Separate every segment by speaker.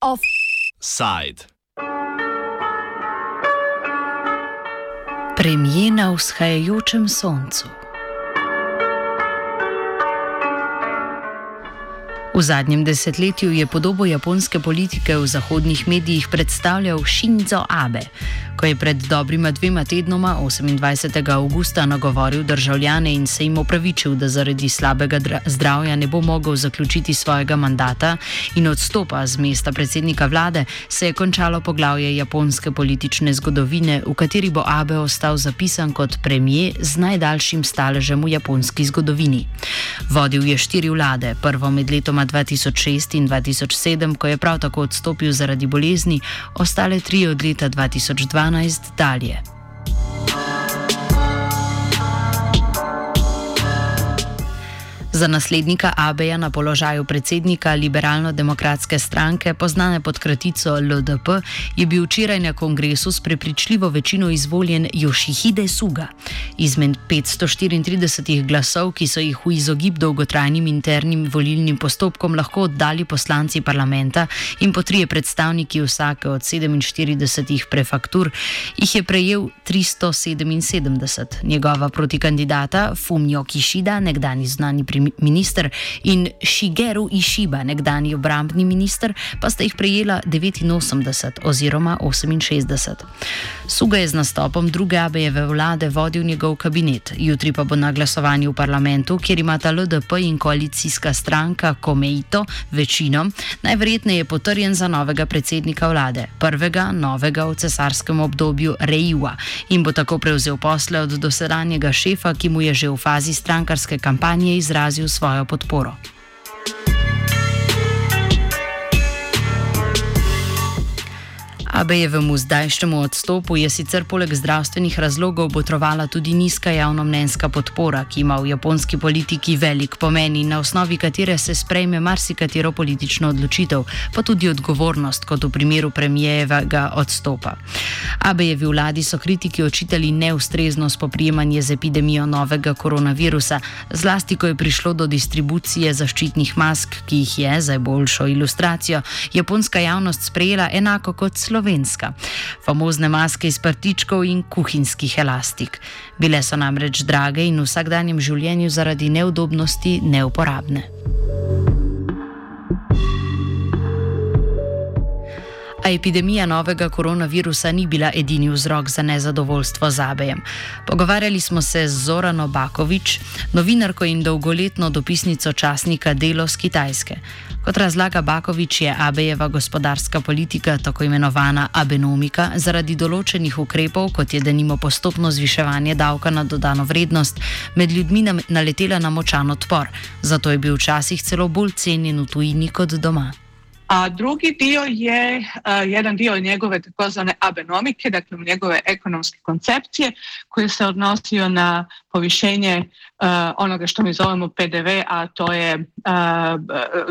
Speaker 1: Offside.
Speaker 2: Premije na vzhajajočem soncu. V zadnjem desetletju je podobo japonske politike v zahodnih medijih predstavljal Shinzo Abe. Ko je pred dobrima dvema tednoma, 28. augusta, nagovoril državljane in se jim opravičil, da zaradi slabega zdravja ne bo mogel zaključiti svojega mandata in odstopa z mesta predsednika vlade, se je končalo poglavje japonske politične zgodovine, v kateri bo Abe ostal zapisan kot premije z najdaljšim staležem v japonski zgodovini. Vodil je štiri vlade, prvo med letoma letoma 2006 in 2007, ko je prav tako odstopil zaradi bolezni, ostale tri od leta 2012 analiz Itália. Za naslednika Abeja na položaju predsednika liberalno-demokratske stranke, poznane pod kratico LDP, je bil včeraj na kongresu s prepričljivo večino izvoljen Yoshihide Suga. Izmed 534 glasov, ki so jih v izogib dolgotrajnim internim volilnim postopkom lahko oddali poslanci parlamenta in po trije predstavniki vsake od 47 prefaktur, jih je prejel 377. Njegova protikandidata Fumio Kishida, nekdani znani primer minister, in Shigeru Ishiba, nekdani obrambni minister, pa sta jih prejela 89 oziroma 68. Suga je z nastopom druge Abejeve vlade vodil njegov kabinet, jutri pa bo na glasovanju v parlamentu, kjer imata LDP in koalicijska stranka Komeito večino, najverjetneje potrjen za novega predsednika vlade, prvega novega v cesarskem obdobju Reiwa. In bo tako prevzel posle od dosedanjega šefa, ki mu je že v fazi strankarske kampanje izrazil izrazil svojo podporo. Abejevemu zdajšnjemu odstopu je sicer poleg zdravstvenih razlogov botrovala tudi nizka javnomnenjska podpora, ki ima v japonski politiki velik pomen in na osnovi katere se sprejme marsikatero politično odločitev, pa tudi odgovornost, kot v primeru premijevega odstopa. Abejevi vladi so kritiki očitali neustrezno spoprijemanje z epidemijo novega koronavirusa, zlasti ko je prišlo do distribucije zaščitnih mask, ki jih je, za boljšo ilustracijo, japonska javnost sprejela enako kot Slovenija slovenska. Famozne maske iz prtičkov in kuhinjskih elastik. Bile so namreč drage in v vsakdanjem življenju zaradi neudobnosti neuporabne. A epidemija novega koronavirusa ni bila edini vzrok za nezadovoljstvo z Abejem. Pogovarjali smo se z Zorano Bakovič, novinarko in dolgoletno dopisnico časnika Delo z Kitajske. Kot razlaga Bakovič, je Abejeva gospodarska politika, tako imenovana abenomika, zaradi določenih ukrepov, kot je denimo postopno zviševanje davka na dodano vrednost, med ljudmi naletela na močan odpor. Zato je bil včasih celo bolj cenjen v tujini kot doma.
Speaker 3: A drugi dio je uh, jedan dio njegove takozvane abenomike, dakle njegove ekonomske koncepcije koji se odnosio na povišenje uh, onoga što mi zovemo PDV, a to je uh,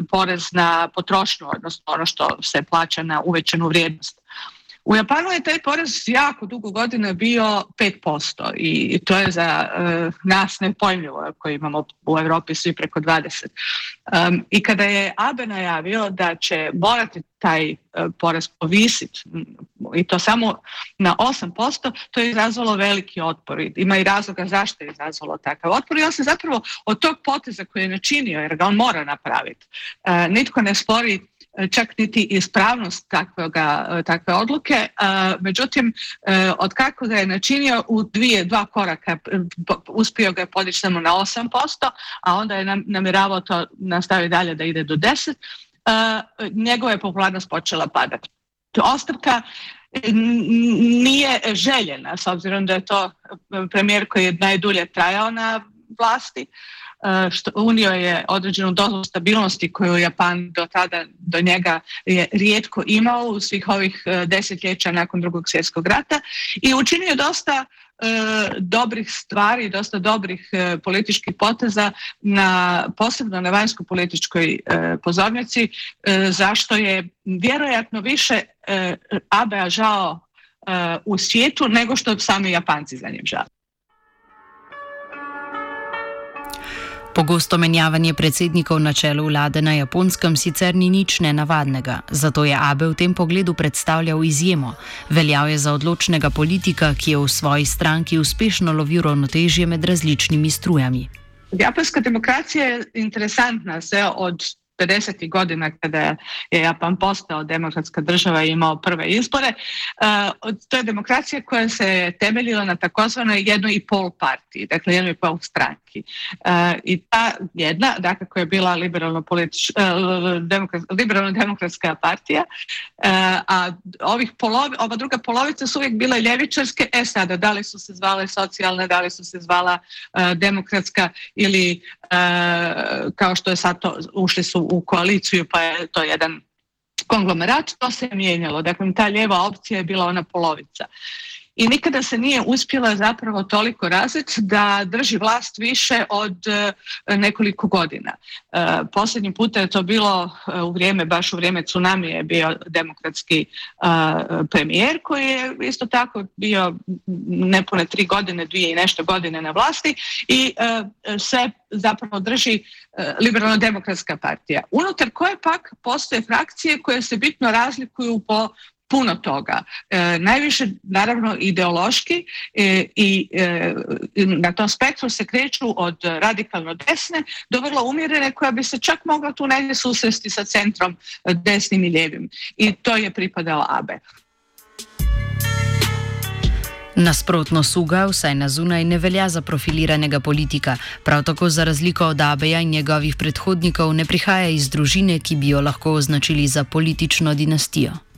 Speaker 3: porez na potrošnju, odnosno ono što se plaća na uvećanu vrijednost. U Japanu je taj porez jako dugo godina bio 5% i to je za uh, nas nepojmljivo koji imamo u Europi svi preko 20. Um, I kada je Abe najavio da će morati taj uh, porez povisiti i to samo na 8%, to je izazvalo veliki otpor. Ima i razloga zašto je izazvalo takav otpor i on se zapravo od tog poteza koji je načinio, jer ga on mora napraviti, uh, nitko ne spori čak niti ispravnost takvoga, takve odluke. Međutim, e, od kako ga je načinio u dvije, dva koraka uspio ga je podići samo na 8%, a onda je namjeravao to nastaviti dalje da ide do 10%, njegova je popularnost počela padati. Ostavka nije željena, s obzirom da je to premijer koji je najdulje trajao na vlasti, što unio je određenu dozu stabilnosti koju Japan do tada do njega je rijetko imao u svih ovih e, desetljeća nakon drugog svjetskog rata i učinio dosta e, dobrih stvari, dosta dobrih e, političkih poteza na posebno na vanjskoj političkoj pozornici zašto je vjerojatno više Abea žao u svijetu nego što sami Japanci za njim žele.
Speaker 2: Pogosto menjavanje predsednikov na čelu vlade na japonskem sicer ni nič nenavadnega, zato je Abe v tem pogledu predstavljal izjemo. Veljal je za odločnega politika, ki je v svoji stranki uspešno lovil ravnotežje med različnimi strujami.
Speaker 3: Japonska demokracija je interesantna, vse od 50. godina kada je Japan postao demokratska država i imao prve izbore. E, to je demokracija koja se temeljila na takozvanoj jednoj i pol partiji, dakle jednoj i pol stranki. E, I ta jedna, dakle koja je bila liberalno, politič, e, liberalno demokratska partija, a ovih polovi, ova druga polovica su uvijek bile ljevičarske, e sada da li su se zvale socijalne, da li su se zvala demokratska ili kao što je sad to, ušli su u koaliciju pa je to jedan konglomerat, to se je mijenjalo. Dakle, ta lijeva opcija je bila ona polovica i nikada se nije uspjela zapravo toliko različiti da drži vlast više od e, nekoliko godina. E, posljednji puta je to bilo e, u vrijeme, baš u vrijeme tsunami je bio demokratski premijer koji je isto tako bio nepune tri godine, dvije i nešto godine na vlasti i sve zapravo drži liberalno demokratska partija. Unutar koje pak postoje frakcije koje se bitno razlikuju po puno toga. E, najviše naravno ideološki e, i e, na tom spektru se kreću od radikalno desne do vrlo umjerene koja bi se čak mogla tu negdje susresti sa centrom desnim i lijevim. I to je pripadao Abe.
Speaker 2: Nasprotno Suga, vsaj na zunaj, ne velja za profiliranega politika, prav tako za razliko od Abeja in njegovih predhodnikov ne prihaja iz družine, ki bi jo lahko označili za politično dinastijo.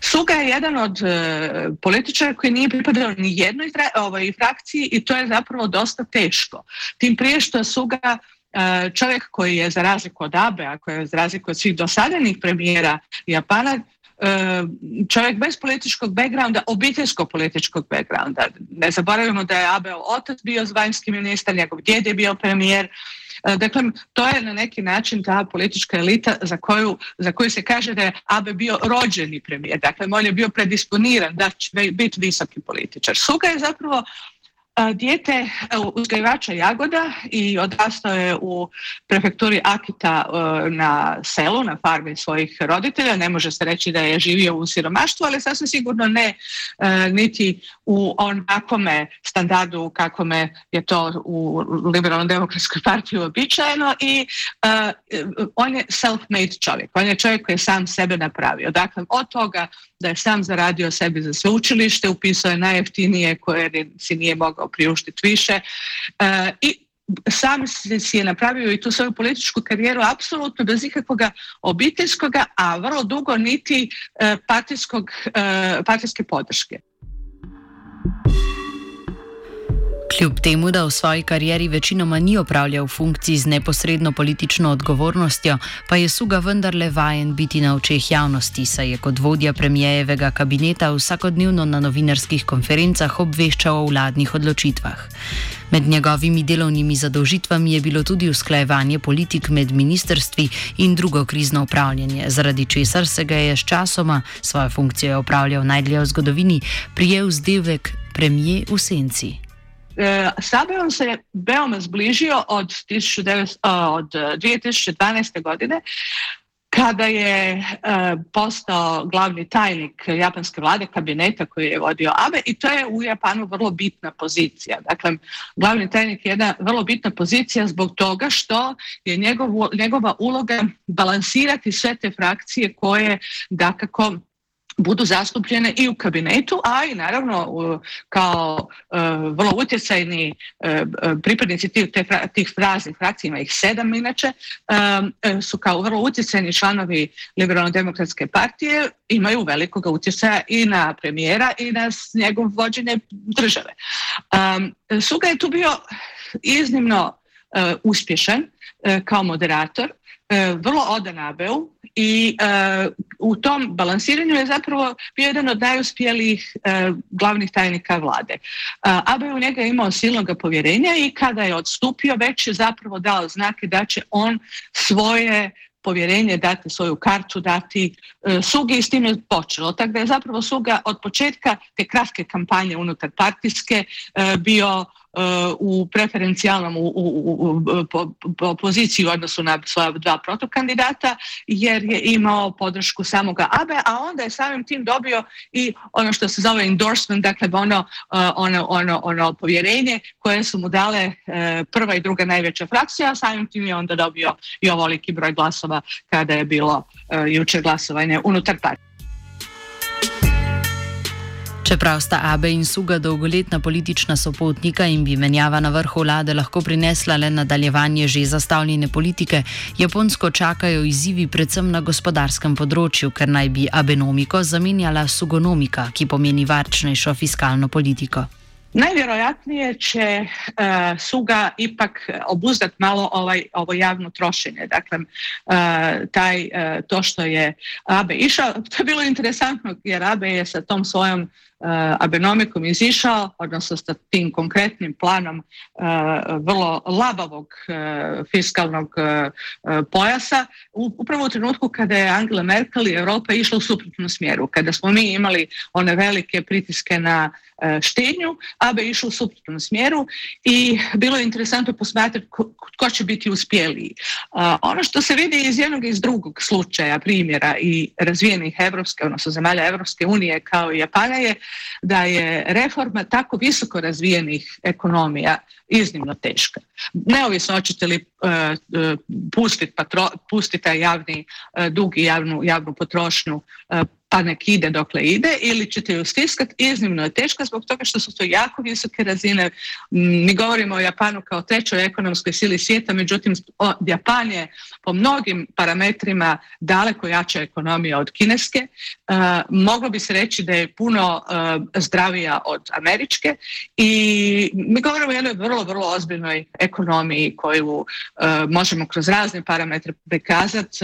Speaker 3: Suga je jedan od e, političara koji nije pripadao ni jednoj ovaj, frakciji i to je zapravo dosta teško. Tim prije što Suga e, čovjek koji je za razliku od Abe, a koji je za razliku od svih dosadenih premijera Japana, e, čovjek bez političkog backgrounda, obiteljskog političkog backgrounda. Ne zaboravimo da je Abe otac bio vanjski ministar, njegov djed je bio premijer, dakle, to je na neki način ta politička elita za koju, za koju se kaže da je Abe bio rođeni premijer. Dakle, on je bio predisponiran da će biti visoki političar. Suga je zapravo Dijete e, uzgajivača jagoda i odrastao je u prefekturi Akita e, na selu, na farmi svojih roditelja. Ne može se reći da je živio u siromaštvu, ali sasvim sigurno ne e, niti u onakome standardu kakome je to u liberalno demokratskoj partiji uobičajeno i on je self-made čovjek. On je čovjek koji je sam sebe napravio. Dakle, od toga da je sam zaradio sebi za sveučilište, upisao je najjeftinije koje si nije mogao priuštiti više e, i sam si je napravio i tu svoju političku karijeru apsolutno bez ikakvog obiteljskoga, a vrlo dugo niti e, partijskog, e, partijske podrške.
Speaker 2: Kljub temu, da v svoji karieri večinoma ni opravljal funkcij z neposredno politično odgovornostjo, pa je Suga vendarle vajen biti na očeh javnosti, saj je kot vodja premijejevega kabineta vsakodnevno na novinarskih konferencah obveščal o vladnih odločitvah. Med njegovimi delovnimi zadolžitvami je bilo tudi usklajevanje politik med ministrstvi in drugo krizno upravljanje, zaradi česar se ga je s časoma, svojo funkcijo je opravljal najdlje v zgodovini, prijel zdevek premije v senci.
Speaker 3: E, Sabelom se veoma zbližio od, 19, od 2012. godine kada je e, postao glavni tajnik japanske vlade kabineta koji je vodio Abe i to je u Japanu vrlo bitna pozicija. Dakle, glavni tajnik je jedna vrlo bitna pozicija zbog toga što je njegova uloga balansirati sve te frakcije koje dakako budu zastupljene i u kabinetu, a i naravno kao e, vrlo utjecajni e, pripadnici tih, tih fraznih frakcija, ima ih sedam inače, e, su kao vrlo utjecajni članovi Liberalno-demokratske partije, imaju velikog utjecaja i na premijera i na njegov vođenje države. Suga je tu bio iznimno uspješan kao moderator, vrlo odan Abeu, i uh, u tom balansiranju je zapravo bio jedan od najuspjelijih uh, glavnih tajnika vlade. Uh, Abe u njega imao silnog povjerenja i kada je odstupio već je zapravo dao znake da će on svoje povjerenje, dati svoju kartu, dati Sugi i s tim je počelo. Tako da je zapravo Suga od početka te kratke kampanje unutar partijske bio u preferencijalnom u, u, u, poziciji u odnosu na svoja dva protokandidata jer je imao podršku samoga ABE, a onda je samim tim dobio i ono što se zove endorsement, dakle ono, ono, ono, ono povjerenje koje su mu dale prva i druga najveća frakcija, a samim tim je onda dobio i ovoliki broj glasova kada je bilo jučer glasovanje unutar partije.
Speaker 2: Čeprav sta Abe in Suga dolgoletna politična sopotnika in bi menjava na vrhu vlade lahko prinesla le nadaljevanje že zastavljene politike, Japonsko čakajo izzivi predvsem na gospodarskem področju, ker naj bi Abenomiko zamenjala Sugonomika, ki pomeni varčnejšo fiskalno politiko.
Speaker 3: Najvjerojatnije će uh, Suga ipak obuzdati malo ovaj, ovo javno trošenje. Dakle, uh, taj, uh, to što je Abe išao, to je bilo interesantno jer Abe je sa tom svojom Abenomikom izišao, odnosno sa tim konkretnim planom vrlo labavog fiskalnog pojasa, upravo u trenutku kada je Angela Merkel i Europa išla u suprotnom smjeru, kada smo mi imali one velike pritiske na štednju, Abe išao u suprotnom smjeru i bilo je interesantno posmatrati ko će biti uspjeliji. Ono što se vidi iz jednog i iz drugog slučaja, primjera i razvijenih evropske, odnosno zemalja Evropske unije kao i Japana je da je reforma tako visoko razvijenih ekonomija iznimno teška. Neovisno hoćete li uh, pustiti pustit taj javni dug i javnu, javnu potrošnju pa nek ide dokle ide ili ćete ju stiskati, iznimno je teška zbog toga što su to jako visoke razine. Mi govorimo o Japanu kao trećoj ekonomskoj sili svijeta, međutim Japan je po mnogim parametrima daleko jača ekonomija od kineske. Uh, moglo bi se reći da je puno uh, zdravija od američke i mi govorimo o jednoj vrlo, vrlo ozbiljnoj ekonomiji koju uh, možemo kroz razne parametre prikazati.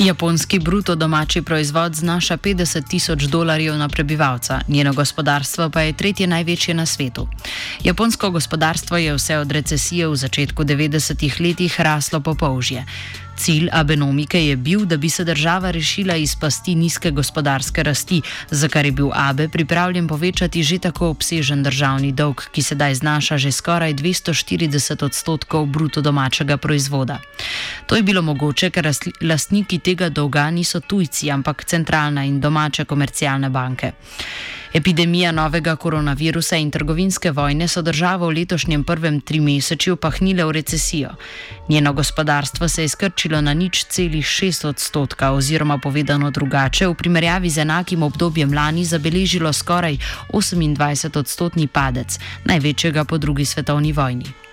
Speaker 2: Japonski bruto domači proizvod znaša 50 tisoč dolarjev na prebivalca, njeno gospodarstvo pa je tretje največje na svetu. Japonsko gospodarstvo je vse od recesije v začetku 90-ih letih raslo po polžje. Cilj Abenomike je bil, da bi se država rešila iz pasti nizke gospodarske rasti, za kar je bil Abe pripravljen povečati že tako obsežen državni dolg, ki sedaj znaša že skoraj 240 odstotkov bruto domačega proizvoda. To je bilo mogoče, ker lastniki tega dolga niso tujci, ampak centralna in domače komercialne banke. Epidemija novega koronavirusa in trgovinske vojne so državo v letošnjem prvem trimesečju pahnile v recesijo. Njeno gospodarstvo se je skrčilo na nič celih šest odstotka, oziroma povedano drugače, v primerjavi z enakim obdobjem lani zabeležilo skoraj 28 odstotni padec, največjega po drugi svetovni vojni.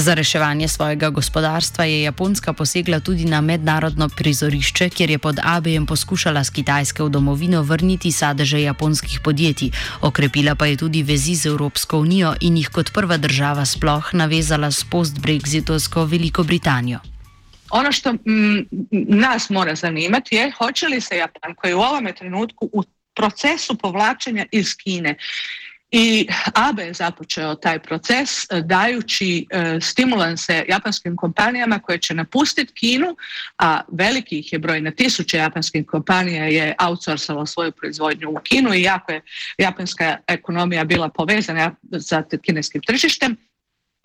Speaker 2: Za reševanje svojega gospodarstva je Japonska posegla tudi na mednarodno prizorišče, kjer je pod ABM poskušala z Kitajske v domovino vrniti sadeže japonskih podjetij, okrepila pa je tudi vezi z Evropsko unijo in jih kot prva država sploh navezala s post-Brexitovsko Veliko Britanijo.
Speaker 3: Ono što mm, nas mora zanimati je hoće li se Japan, koji je u ovome trenutku u procesu povlačenja iz Kine, i Abe je započeo taj proces e, dajući e, stimulanse japanskim kompanijama koje će napustiti Kinu, a veliki ih je broj na tisuće japanskih kompanija je outsourcalo svoju proizvodnju u Kinu i jako je japanska ekonomija bila povezana sa kineskim tržištem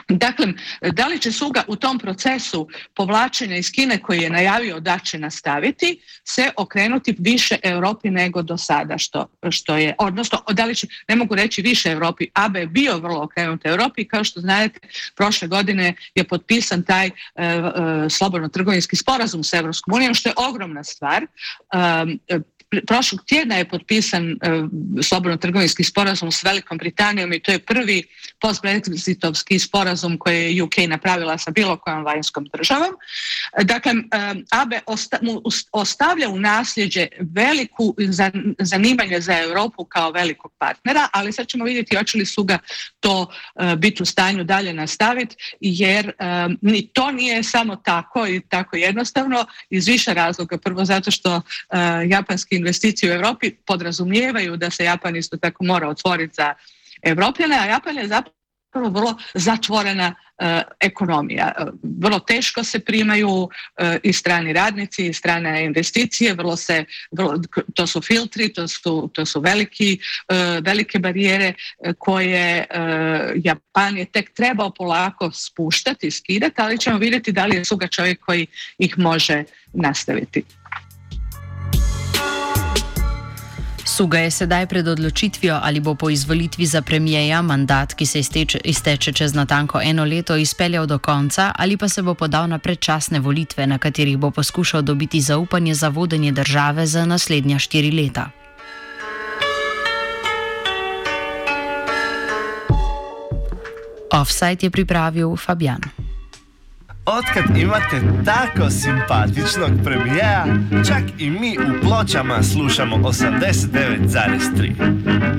Speaker 3: Dakle, da li će Suga u tom procesu povlačenja iz Kine koji je najavio da će nastaviti se okrenuti više Europi nego do sada što, što je, odnosno da li će, ne mogu reći više Europi, AB je bio vrlo okrenut Europi kao što znate prošle godine je potpisan taj e, e, slobodno trgovinski sporazum s Europskom unijom što je ogromna stvar. E, prošlog tjedna je potpisan e, slobodno trgovinski sporazum s Velikom Britanijom i to je prvi post-brexitovski sporazum koji je UK napravila sa bilo kojom vanjskom državom. Dakle, e, ABE osta, ostavlja u nasljeđe veliku zanimanje za Europu kao velikog partnera, ali sad ćemo vidjeti hoće li su ga to e, biti u stanju dalje nastaviti, jer ni to nije samo tako i tako jednostavno iz više razloga. Prvo zato što japanski investicije u Europi podrazumijevaju da se Japan isto tako mora otvoriti za Evropljane, a Japan je zapravo vrlo zatvorena e, ekonomija. E, vrlo teško se primaju e, i strani radnici i strane investicije, vrlo se, to su filtri, to su, to su veliki, velike barijere koje Japan je tek trebao polako spuštati, skidati, ali ćemo vidjeti da li je suga čovjek koji ih može nastaviti.
Speaker 2: Suga je sedaj pred odločitvijo, ali bo po izvolitvi za premijeja mandat, ki se izteče, izteče čez natanko eno leto, izpeljal do konca, ali pa se bo podal na predčasne volitve, na katerih bo poskušal dobiti zaupanje za vodenje države za naslednja štiri leta. Offside je pripravil Fabian.
Speaker 1: Odkrat imate tako simpatičnog premijera, čak i mi u pločama slušamo 89,3.